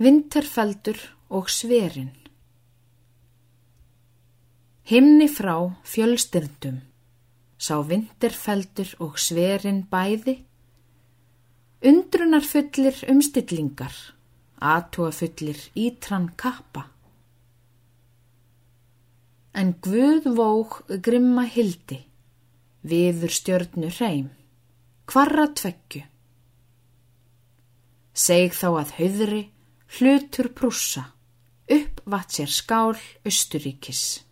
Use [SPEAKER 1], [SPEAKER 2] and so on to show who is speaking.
[SPEAKER 1] Vinterfeldur og sverin Himni frá fjölstyrndum, sá vinterfeldur og sverin bæði, undrunarfullir umstillingar, aðtúafullir ítran kappa. En Guð vóg grimma hildi, viður stjörnu hreim, kvarra tveggju. Seg þá að höðri hlutur prússa, upp vat sér skál Östuríkis.